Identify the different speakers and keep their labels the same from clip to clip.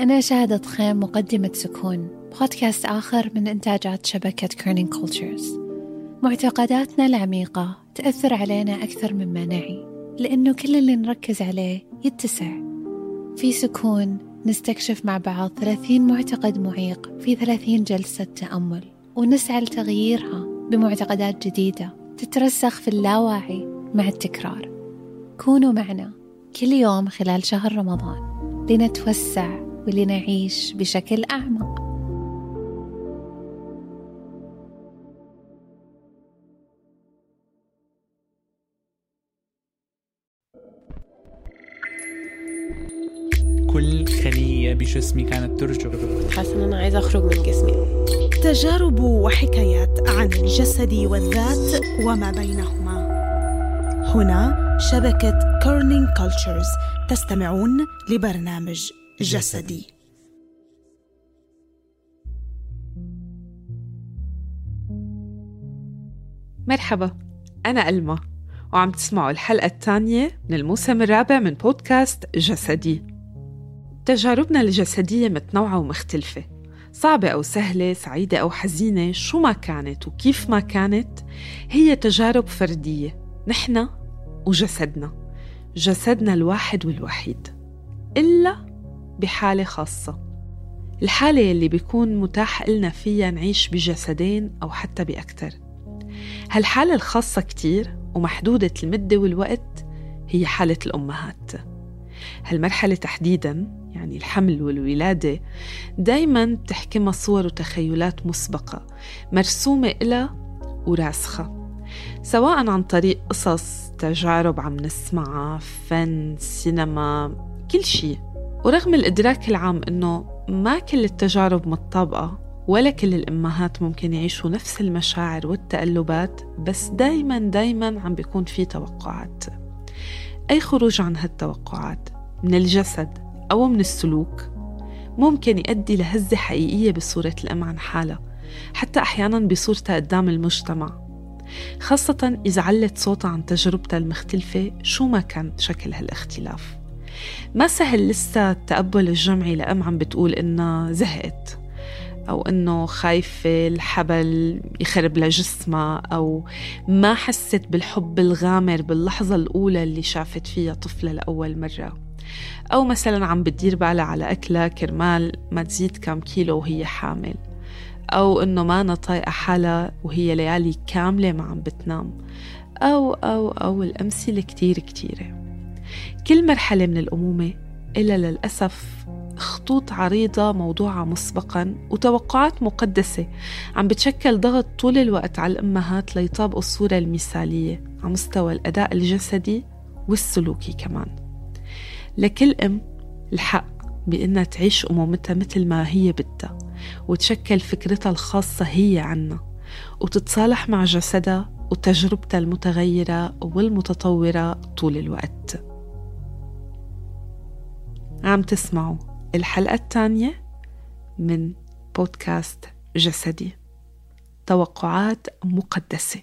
Speaker 1: أنا شهادة خيم مقدمة سكون. بودكاست آخر من إنتاجات شبكة Kerning Cultures معتقداتنا العميقة تأثر علينا أكثر مما نعي لأنه كل اللي نركز عليه يتسع. في سكون نستكشف مع بعض 30 معتقد معيق في 30 جلسة تأمل ونسعى لتغييرها بمعتقدات جديدة تترسخ في اللاواعي مع التكرار. كونوا معنا كل يوم خلال شهر رمضان. لنتوسع ولنعيش بشكل أعمق.
Speaker 2: كل خلية بجسمي كانت ترجف.
Speaker 3: حاسة إن أنا عايزة أخرج من جسمي.
Speaker 4: تجارب وحكايات عن الجسد والذات وما بينهما. هنا شبكة Kerning Cultures تستمعون لبرنامج جسدي.
Speaker 5: مرحبا أنا ألما وعم تسمعوا الحلقة الثانية من الموسم الرابع من بودكاست جسدي. تجاربنا الجسدية متنوعة ومختلفة صعبة أو سهلة سعيدة أو حزينة شو ما كانت وكيف ما كانت هي تجارب فردية نحن وجسدنا جسدنا الواحد والوحيد إلا بحالة خاصة. الحالة اللي بيكون متاح لنا فيها نعيش بجسدين أو حتى بأكثر هالحالة الخاصة كتير ومحدودة المدة والوقت هي حالة الأمهات. هالمرحلة تحديداً يعني الحمل والولادة دايما بتحكمها صور وتخيلات مسبقة مرسومة إلها وراسخة. سواء عن طريق قصص تجارب عم نسمعها فن سينما كل شيء ورغم الإدراك العام إنه ما كل التجارب متطابقة ولا كل الأمهات ممكن يعيشوا نفس المشاعر والتقلبات بس دايما دايما عم بيكون في توقعات. أي خروج عن هالتوقعات؟ من الجسد أو من السلوك؟ ممكن يؤدي لهزة حقيقية بصورة الأم عن حالها حتى أحيانا بصورتها قدام المجتمع. خاصة إذا علت صوتها عن تجربتها المختلفة شو ما كان شكل هالاختلاف. ما سهل لسه التقبل الجمعي لأم عم بتقول إنها زهقت؟ أو إنه خايفة الحبل يخرب لها جسمها أو ما حست بالحب الغامر باللحظة الأولى اللي شافت فيها طفلة لأول مرة؟ أو مثلا عم بتدير بالها على أكلها كرمال ما تزيد كم كيلو وهي حامل؟ أو إنه ما طايقة حالها وهي ليالي كاملة ما عم بتنام؟ أو أو أو الأمثلة كتير كتيرة. كل مرحلة من الأمومة إلا للأسف خطوط عريضة موضوعة مسبقا وتوقعات مقدسة عم بتشكل ضغط طول الوقت على الأمهات ليطابقوا الصورة المثالية على مستوى الأداء الجسدي والسلوكي كمان. لكل أم الحق بإنها تعيش أمومتها مثل ما هي بدها وتشكل فكرتها الخاصة هي عنا وتتصالح مع جسدها وتجربتها المتغيرة والمتطورة طول الوقت. عم تسمعوا الحلقة الثانية من بودكاست جسدي. توقعات مقدسة.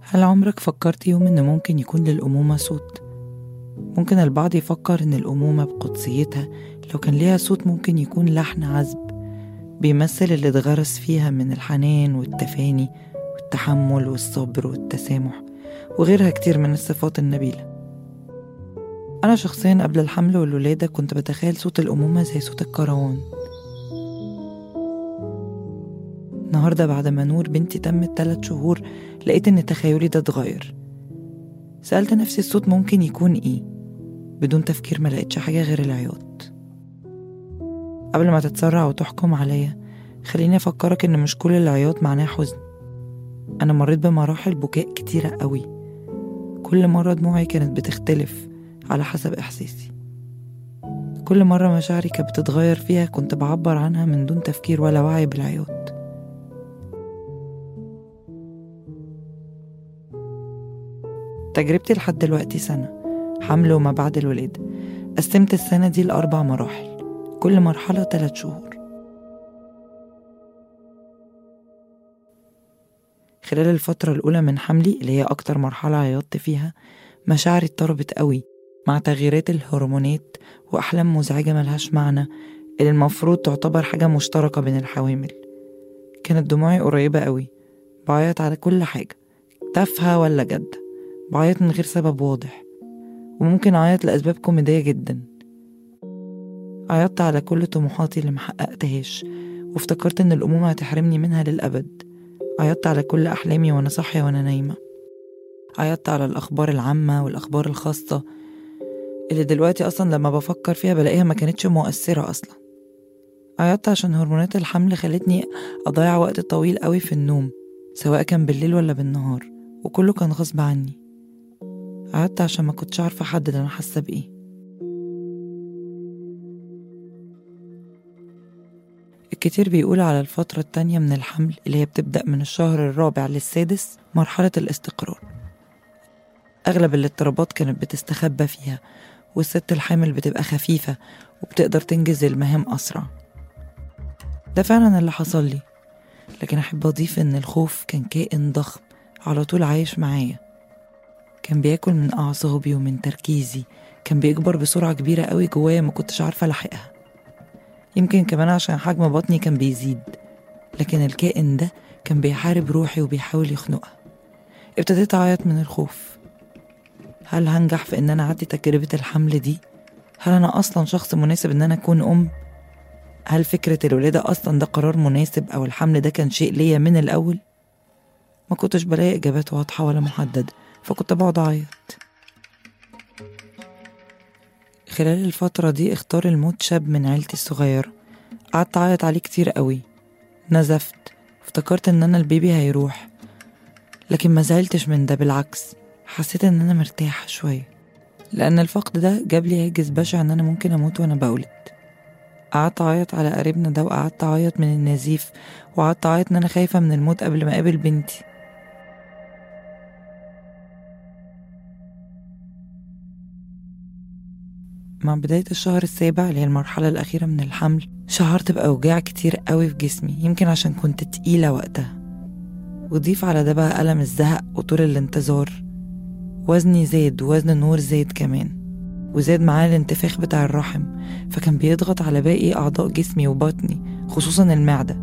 Speaker 3: هل عمرك فكرت يوم إن ممكن يكون للأمومة صوت؟ ممكن البعض يفكر إن الأمومة بقدسيتها لو كان ليها صوت ممكن يكون لحن عذب. بيمثل اللي اتغرس فيها من الحنان والتفاني والتحمل والصبر والتسامح وغيرها كتير من الصفات النبيلة. أنا شخصيا قبل الحمل والولادة كنت بتخيل صوت الأمومة زي صوت الكروان النهاردة بعد ما نور بنتي تمت تلات شهور لقيت إن تخيلي ده اتغير. سألت نفسي الصوت ممكن يكون إيه؟ بدون تفكير ما لقيتش حاجة غير العياط. قبل ما تتسرع وتحكم عليا. خليني أفكرك إن مش كل العياط معناه حزن. أنا مريت بمراحل بكاء كتيرة قوي. كل مرة دموعي كانت بتختلف على حسب إحساسي. كل مرة مشاعري كانت بتتغير فيها كنت بعبر عنها من دون تفكير ولا وعي بالعياط. تجربتي لحد دلوقتي سنة حمل وما بعد الولادة. قسمت السنة دي لأربع مراحل. كل مرحلة تلات شهور. خلال الفترة الأولى من حملي اللي هي أكتر مرحلة عيطت فيها مشاعري اضطربت قوي مع تغييرات الهرمونات وأحلام مزعجة ملهاش معنى اللي المفروض تعتبر حاجة مشتركة بين الحوامل. كانت دموعي قريبة قوي. بعيط على كل حاجة تافهة ولا جادة بعيط من غير سبب واضح. وممكن أعيط لأسباب كوميدية جدا. عيطت على كل طموحاتي اللي محققتهاش وافتكرت إن الأمومة هتحرمني منها للأبد. عيطت على كل أحلامي وأنا صاحية وأنا نايمة. عيطت على الأخبار العامة والأخبار الخاصة اللي دلوقتي أصلا لما بفكر فيها بلاقيها ما كانتش مؤثرة أصلا. عيطت عشان هرمونات الحمل خلتني أضيع وقت طويل قوي في النوم سواء كان بالليل ولا بالنهار وكله كان غصب عني. عيطت عشان ما كنتش عارفة أحدد أنا حاسة بإيه. الكتير بيقول على الفترة التانية من الحمل اللي هي بتبدأ من الشهر الرابع للسادس مرحلة الاستقرار. أغلب الاضطرابات كانت بتستخبى فيها والست الحامل بتبقى خفيفة وبتقدر تنجز المهام أسرع. ده فعلا اللي حصل لي لكن أحب أضيف إن الخوف كان كائن ضخم على طول عايش معايا. كان بياكل من أعصابي ومن تركيزي كان بيكبر بسرعة كبيرة قوي جوايا ما كنتش عارفة ألاحقها يمكن كمان عشان حجم بطني كان بيزيد لكن الكائن ده كان بيحارب روحي وبيحاول يخنقها ابتديت أعيط من الخوف هل هنجح في إن أنا أعدي تجربة الحمل دي؟ هل أنا أصلا شخص مناسب إن أنا أكون أم؟ هل فكرة الولادة أصلا ده قرار مناسب أو الحمل ده كان شيء ليا من الأول؟ ما كنتش بلاقي إجابات واضحة ولا محددة فكنت بقعد أعيط خلال الفترة دي اختار الموت شاب من عيلتي الصغيرة. قعدت أعيط عليه كتير قوي. نزفت. افتكرت إن أنا البيبي هيروح. لكن ما زعلتش من ده بالعكس. حسيت إن أنا مرتاحة شوية. لأن الفقد ده جاب لي هاجس بشع إن أنا ممكن أموت وأنا بولد. قعدت أعيط على قريبنا ده وقعدت أعيط من النزيف وقعدت أعيط إن أنا خايفة من الموت قبل ما أقابل بنتي. مع بداية الشهر السابع اللي هي المرحلة الأخيرة من الحمل شعرت بأوجاع كتير قوي في جسمي يمكن عشان كنت تقيلة وقتها. وضيف على ده بقى ألم الزهق وطول الانتظار. وزني زاد ووزن نور زاد كمان. وزاد معاه الانتفاخ بتاع الرحم فكان بيضغط على باقي أعضاء جسمي وبطني خصوصا المعدة.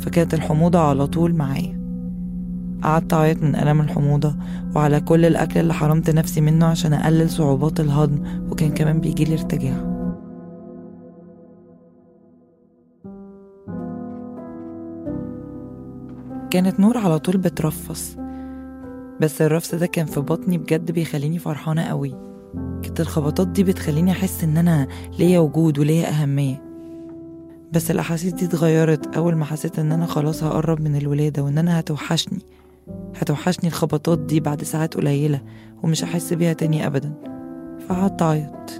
Speaker 3: فكانت الحموضة على طول معايا. قعدت أعيط من ألم الحموضة وعلى كل الأكل اللي حرمت نفسي منه عشان أقلل صعوبات الهضم وكان كمان بيجيلي ارتجاع. كانت نور على طول بترفص بس الرفص ده كان في بطني بجد بيخليني فرحانة قوي. كانت الخبطات دي بتخليني أحس إن أنا ليا وجود وليا أهمية. بس الأحاسيس دي اتغيرت أول ما حسيت إن أنا خلاص هقرب من الولادة وإن أنا هتوحشني. هتوحشني الخبطات دي بعد ساعات قليلة ومش هحس بيها تاني أبدا. فقعدت أعيط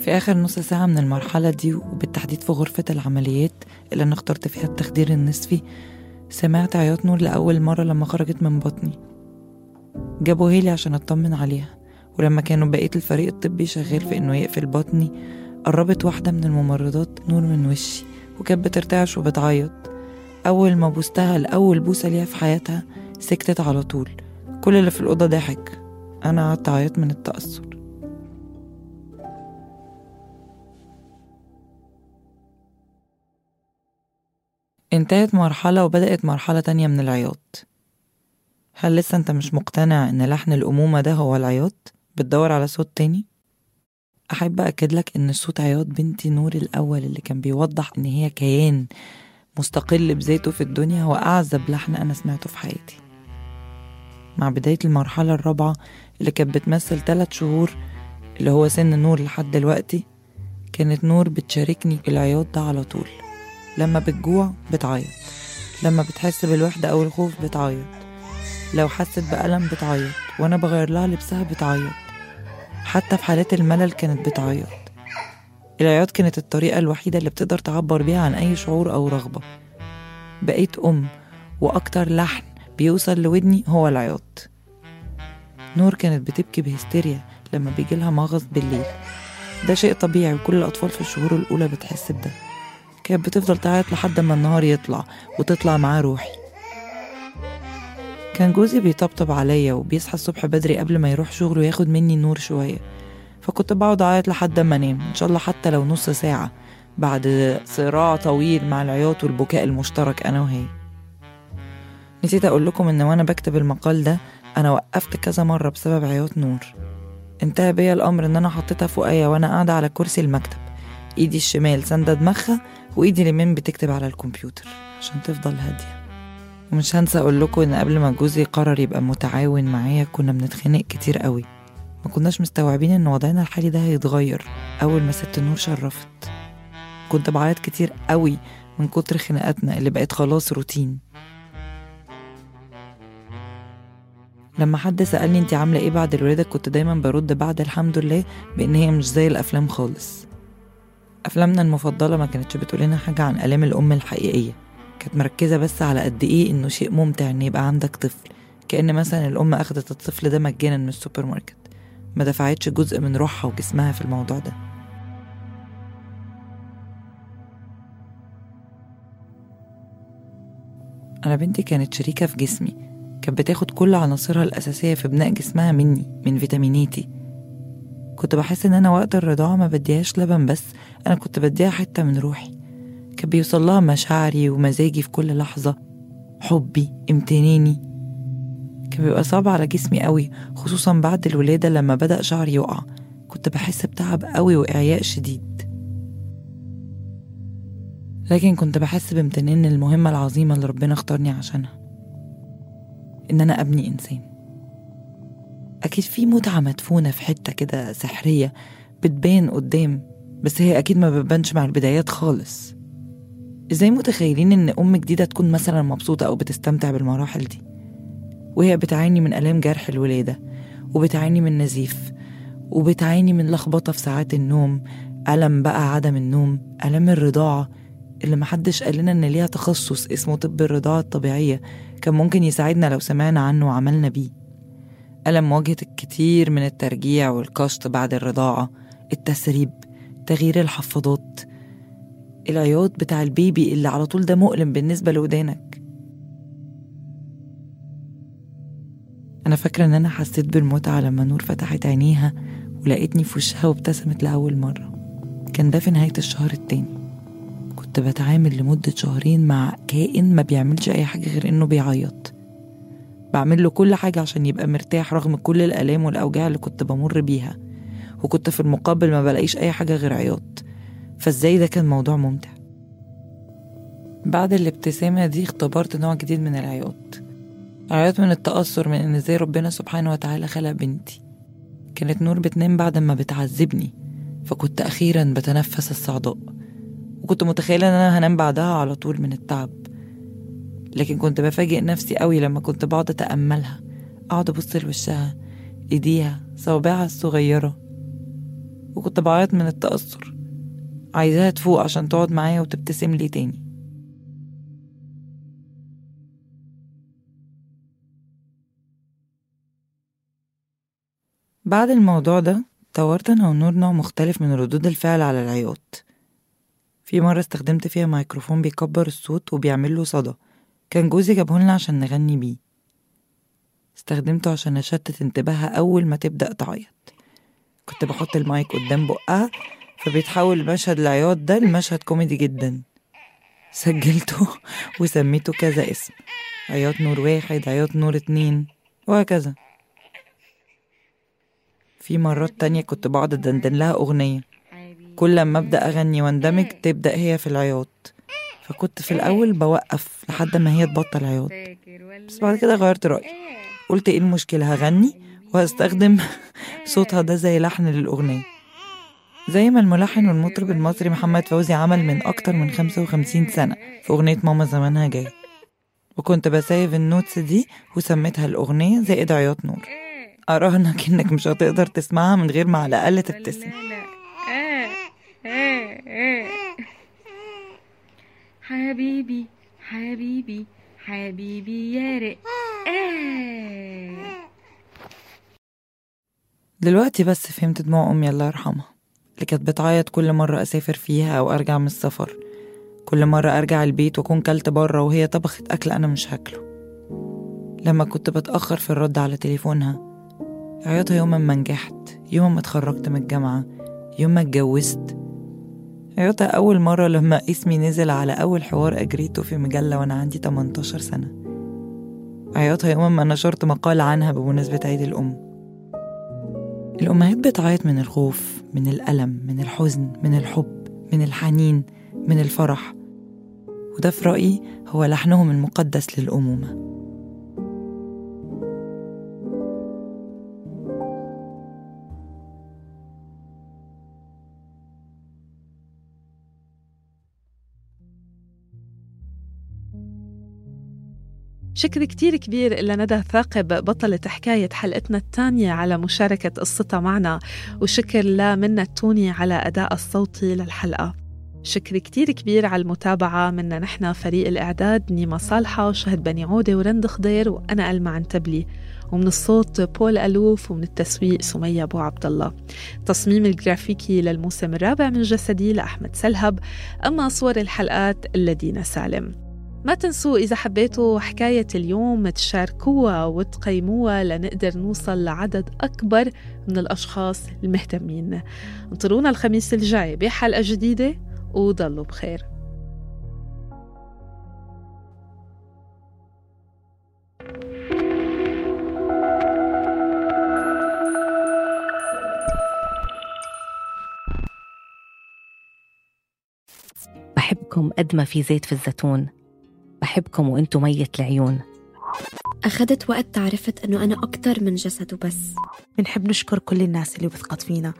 Speaker 3: في آخر نص ساعة من المرحلة دي وبالتحديد في غرفة العمليات اللي أنا اخترت فيها التخدير النصفي سمعت عياط نور لأول مرة لما خرجت من بطني. جابوا هيلي عشان أطمن عليها ولما كانوا بقية الفريق الطبي شغال في إنه يقفل بطني قربت واحدة من الممرضات نور من وشي وكانت بترتعش وبتعيط. أول ما بوستها لأول بوسة ليها في حياتها سكتت على طول. كل اللي في الأوضة ضحك. أنا قعدت أعيط من التأثر. انتهت مرحلة وبدأت مرحلة تانية من العياط. هل لسه أنت مش مقتنع إن لحن الأمومة ده هو العياط؟ بتدور على صوت تاني؟ أحب أكد لك إن صوت عياط بنتي نور الأول اللي كان بيوضح إن هي كيان. مستقل بذاته في الدنيا هو أعذب لحن أنا سمعته في حياتي. مع بداية المرحلة الرابعة اللي كانت بتمثل ثلاث شهور اللي هو سن نور لحد دلوقتي كانت نور بتشاركني العياط ده على طول. لما بتجوع بتعيط. لما بتحس بالوحدة أو الخوف بتعيط. لو حست بألم بتعيط. وأنا بغير لها لبسها بتعيط. حتى في حالات الملل كانت بتعيط. العياط كانت الطريقة الوحيدة اللي بتقدر تعبر بيها عن أي شعور أو رغبة. بقيت أم وأكتر لحن بيوصل لودني هو العياط. نور كانت بتبكي بهستيريا لما بيجيلها مغص بالليل. ده شيء طبيعي وكل الأطفال في الشهور الأولى بتحس بده. كانت بتفضل تعيط لحد ما النهار يطلع وتطلع معاه روحي. كان جوزي بيطبطب عليا وبيصحى الصبح بدري قبل ما يروح شغله وياخد مني نور شوية. فكنت بقعد أعيط لحد ما أنام إن شاء الله حتى لو نص ساعة بعد صراع طويل مع العياط والبكاء المشترك أنا وهي. نسيت أقول لكم إن وأنا بكتب المقال ده أنا وقفت كذا مرة بسبب عياط نور. انتهى بيا الأمر إن أنا حطيتها فوقيا وأنا قاعدة على كرسي المكتب. إيدي الشمال ساندة دماغها وإيدي اليمين بتكتب على الكمبيوتر عشان تفضل هادية. ومش هنسى أقول لكم إن قبل ما جوزي قرر يبقى متعاون معايا كنا بنتخانق كتير قوي. ما كناش مستوعبين إن وضعنا الحالي ده هيتغير أول ما ست نور شرفت. كنت بعيط كتير قوي من كتر خناقاتنا اللي بقت خلاص روتين. لما حد سألني انت عاملة إيه بعد الولادة كنت دايما برد بعد الحمد لله بإن هي مش زي الأفلام خالص. أفلامنا المفضلة ما كانتش بتقولنا حاجة عن آلام الأم الحقيقية. كانت مركزة بس على قد إيه إنه شيء ممتع إن يبقى عندك طفل. كأن مثلا الأم اخدت الطفل ده مجانا من السوبر ماركت. ما دفعتش جزء من روحها وجسمها في الموضوع ده. أنا بنتي كانت شريكة في جسمي. كانت بتاخد كل عناصرها الأساسية في بناء جسمها مني من فيتاميناتي. كنت بحس إن أنا وقت الرضاعة ما بديهاش لبن بس أنا كنت بديها حتة من روحي. كان بيوصل لها مشاعري ومزاجي في كل لحظة. حبي امتناني. كان بيبقى صعب على جسمي قوي خصوصا بعد الولادة لما بدأ شعري يقع. كنت بحس بتعب قوي وإعياء شديد. لكن كنت بحس بامتنان المهمة العظيمة اللي ربنا اختارني عشانها. إن أنا أبني إنسان. أكيد في متعة مدفونة في حتة كده سحرية بتبان قدام بس هي أكيد ما بتبانش مع البدايات خالص. إزاي متخيلين إن أم جديدة تكون مثلا مبسوطة أو بتستمتع بالمراحل دي؟ وهي بتعاني من آلام جرح الولادة وبتعاني من نزيف وبتعاني من لخبطة في ساعات النوم ألم بقى عدم النوم ألم الرضاعة اللي محدش قال لنا إن ليها تخصص اسمه طب الرضاعة الطبيعية كان ممكن يساعدنا لو سمعنا عنه وعملنا بيه. ألم مواجهة الكتير من الترجيع والكشط بعد الرضاعة التسريب تغيير الحفاضات العياط بتاع البيبي اللي على طول ده مؤلم بالنسبة لودانك. أنا فاكرة إن أنا حسيت بالمتعة لما نور فتحت عينيها ولقيتني في وشها وابتسمت لأول مرة. كان ده في نهاية الشهر التاني. كنت بتعامل لمدة شهرين مع كائن ما بيعملش أي حاجة غير إنه بيعيط. بعمل له كل حاجة عشان يبقى مرتاح رغم كل الآلام والأوجاع اللي كنت بمر بيها. وكنت في المقابل ما بلاقيش أي حاجة غير عياط. فإزاي ده كان موضوع ممتع؟ بعد الابتسامة دي اختبرت نوع جديد من العياط. عياط من التأثر من إن إزاي ربنا سبحانه وتعالى خلق بنتي. كانت نور بتنام بعد ما بتعذبني فكنت أخيرا بتنفس الصعداء. وكنت متخيلة إن أنا هنام بعدها على طول من التعب. لكن كنت بفاجئ نفسي قوي لما كنت بقعد أتأملها. أقعد أبص لوشها إيديها صوابعها الصغيرة. وكنت بعيط من التأثر. عايزاها تفوق عشان تقعد معايا وتبتسم لي تاني. بعد الموضوع ده طورت أنا ونور نوع مختلف من ردود الفعل على العياط. في مرة استخدمت فيها ميكروفون بيكبر الصوت وبيعمل له صدى. كان جوزي جابهولنا عشان نغني بيه. استخدمته عشان أشتت انتباهها أول ما تبدأ تعيط. كنت بحط المايك قدام بقها فبيتحول المشهد العياط ده لمشهد كوميدي جدا. سجلته وسميته كذا اسم عياط نور واحد عياط نور اتنين وهكذا. في مرات تانية كنت بقعد أدندن لها أغنية. كل لما أبدأ أغني وأندمج تبدأ هي في العياط. فكنت في الأول بوقف لحد ما هي تبطل عياط. بس بعد كده غيرت رأيي. قلت إيه المشكلة؟ هغني وهستخدم صوتها ده زي لحن للأغنية. زي ما الملحن والمطرب المصري محمد فوزي عمل من أكتر من 55 سنة في أغنية ماما زمانها جاي. وكنت ب save ال notes دي وسميتها الأغنية زائد عياط نور. أراهنك إنك مش هتقدر تسمعها من غير ما على الأقل تبتسم.
Speaker 6: حبيبي حبيبي حبيبي يا رق.
Speaker 3: دلوقتي بس فهمت دموع أمي الله يرحمها اللي كانت بتعيط كل مرة أسافر فيها أو أرجع من السفر. كل مرة أرجع البيت وأكون كلت بره وهي طبخت أكل أنا مش هاكله. لما كنت بتأخر في الرد على تليفونها عيطها يوم ما نجحت يوم ما اتخرجت من الجامعة يوم ما اتجوزت. عيطها أول مرة لما اسمي نزل على أول حوار أجريته في مجلة وأنا عندي 18 سنة. عيطها يوم ما نشرت مقال عنها بمناسبة عيد الأم. الأمهات بتعيط من الخوف من الألم من الحزن من الحب من الحنين من الفرح. وده في رأيي هو لحنهم المقدس للأمومة.
Speaker 5: شكر كتير كبير لندى ثاقب بطلة حكاية حلقتنا الثانية على مشاركة قصتها معنا وشكر لمنى التوني على أداء الصوتي للحلقة. شكر كتير كبير على المتابعة منا نحن فريق الإعداد نيما صالحة وشهد بني عودة ورند خضير وأنا ألمع عنتبلي ومن الصوت بول ألوف ومن التسويق سمية أبو عبد الله تصميم الجرافيكي للموسم الرابع من جسدي لأحمد سلهب. أما صور الحلقات لدينا سالم. ما تنسوا إذا حبيتوا حكاية اليوم تشاركوها وتقيموها لنقدر نوصل لعدد أكبر من الأشخاص المهتمين. انطرونا الخميس الجاي بحلقة جديدة وضلوا بخير.
Speaker 7: بحبكم قد ما في زيت في الزيتون. بحبكم وأنتم ميت العيون.
Speaker 8: أخذت وقت تعرفت أنه أنا أكتر من جسد وبس.
Speaker 4: بنحب نشكر كل الناس اللي وثقت فينا.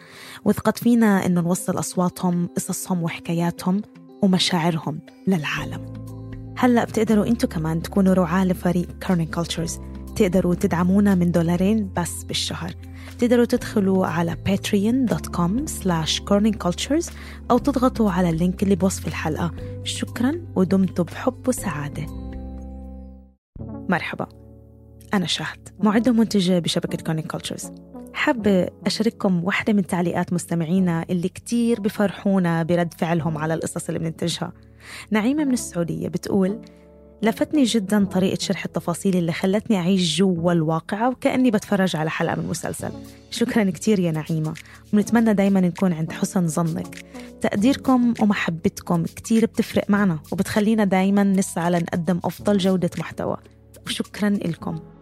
Speaker 4: وثقت فينا أنه نوصل أصواتهم قصصهم وحكاياتهم ومشاعرهم للعالم. هلأ بتقدروا أنتوا كمان تكونوا رعاة لفريق Kerning Cultures تقدروا تدعمونا من دولارين بس بالشهر. تقدروا تدخلوا على patreon.com slash kerningcultures أو تضغطوا على ال link اللي بوصف الحلقة. شكرا ودمتم بحب وسعادة. مرحبا. أنا شهد معدة ومنتجة بشبكة Kerning Cultures حابة أشارككم واحدة من تعليقات مستمعينا اللي كتير بفرحونا برد فعلهم على القصص اللي بننتجها. نعيمة من السعودية بتقول لفتني جدا طريقة شرح التفاصيل اللي خلتني أعيش جوا الواقعة وكأني بتفرج على حلقة من مسلسل. شكرا كتير يا نعيمة. ونتمنى دايما نكون عند حسن ظنك. تقديركم ومحبتكم كتير بتفرق معنا وبتخلينا دايما نسعى لنقدم أفضل جودة محتوى. وشكرا لكم.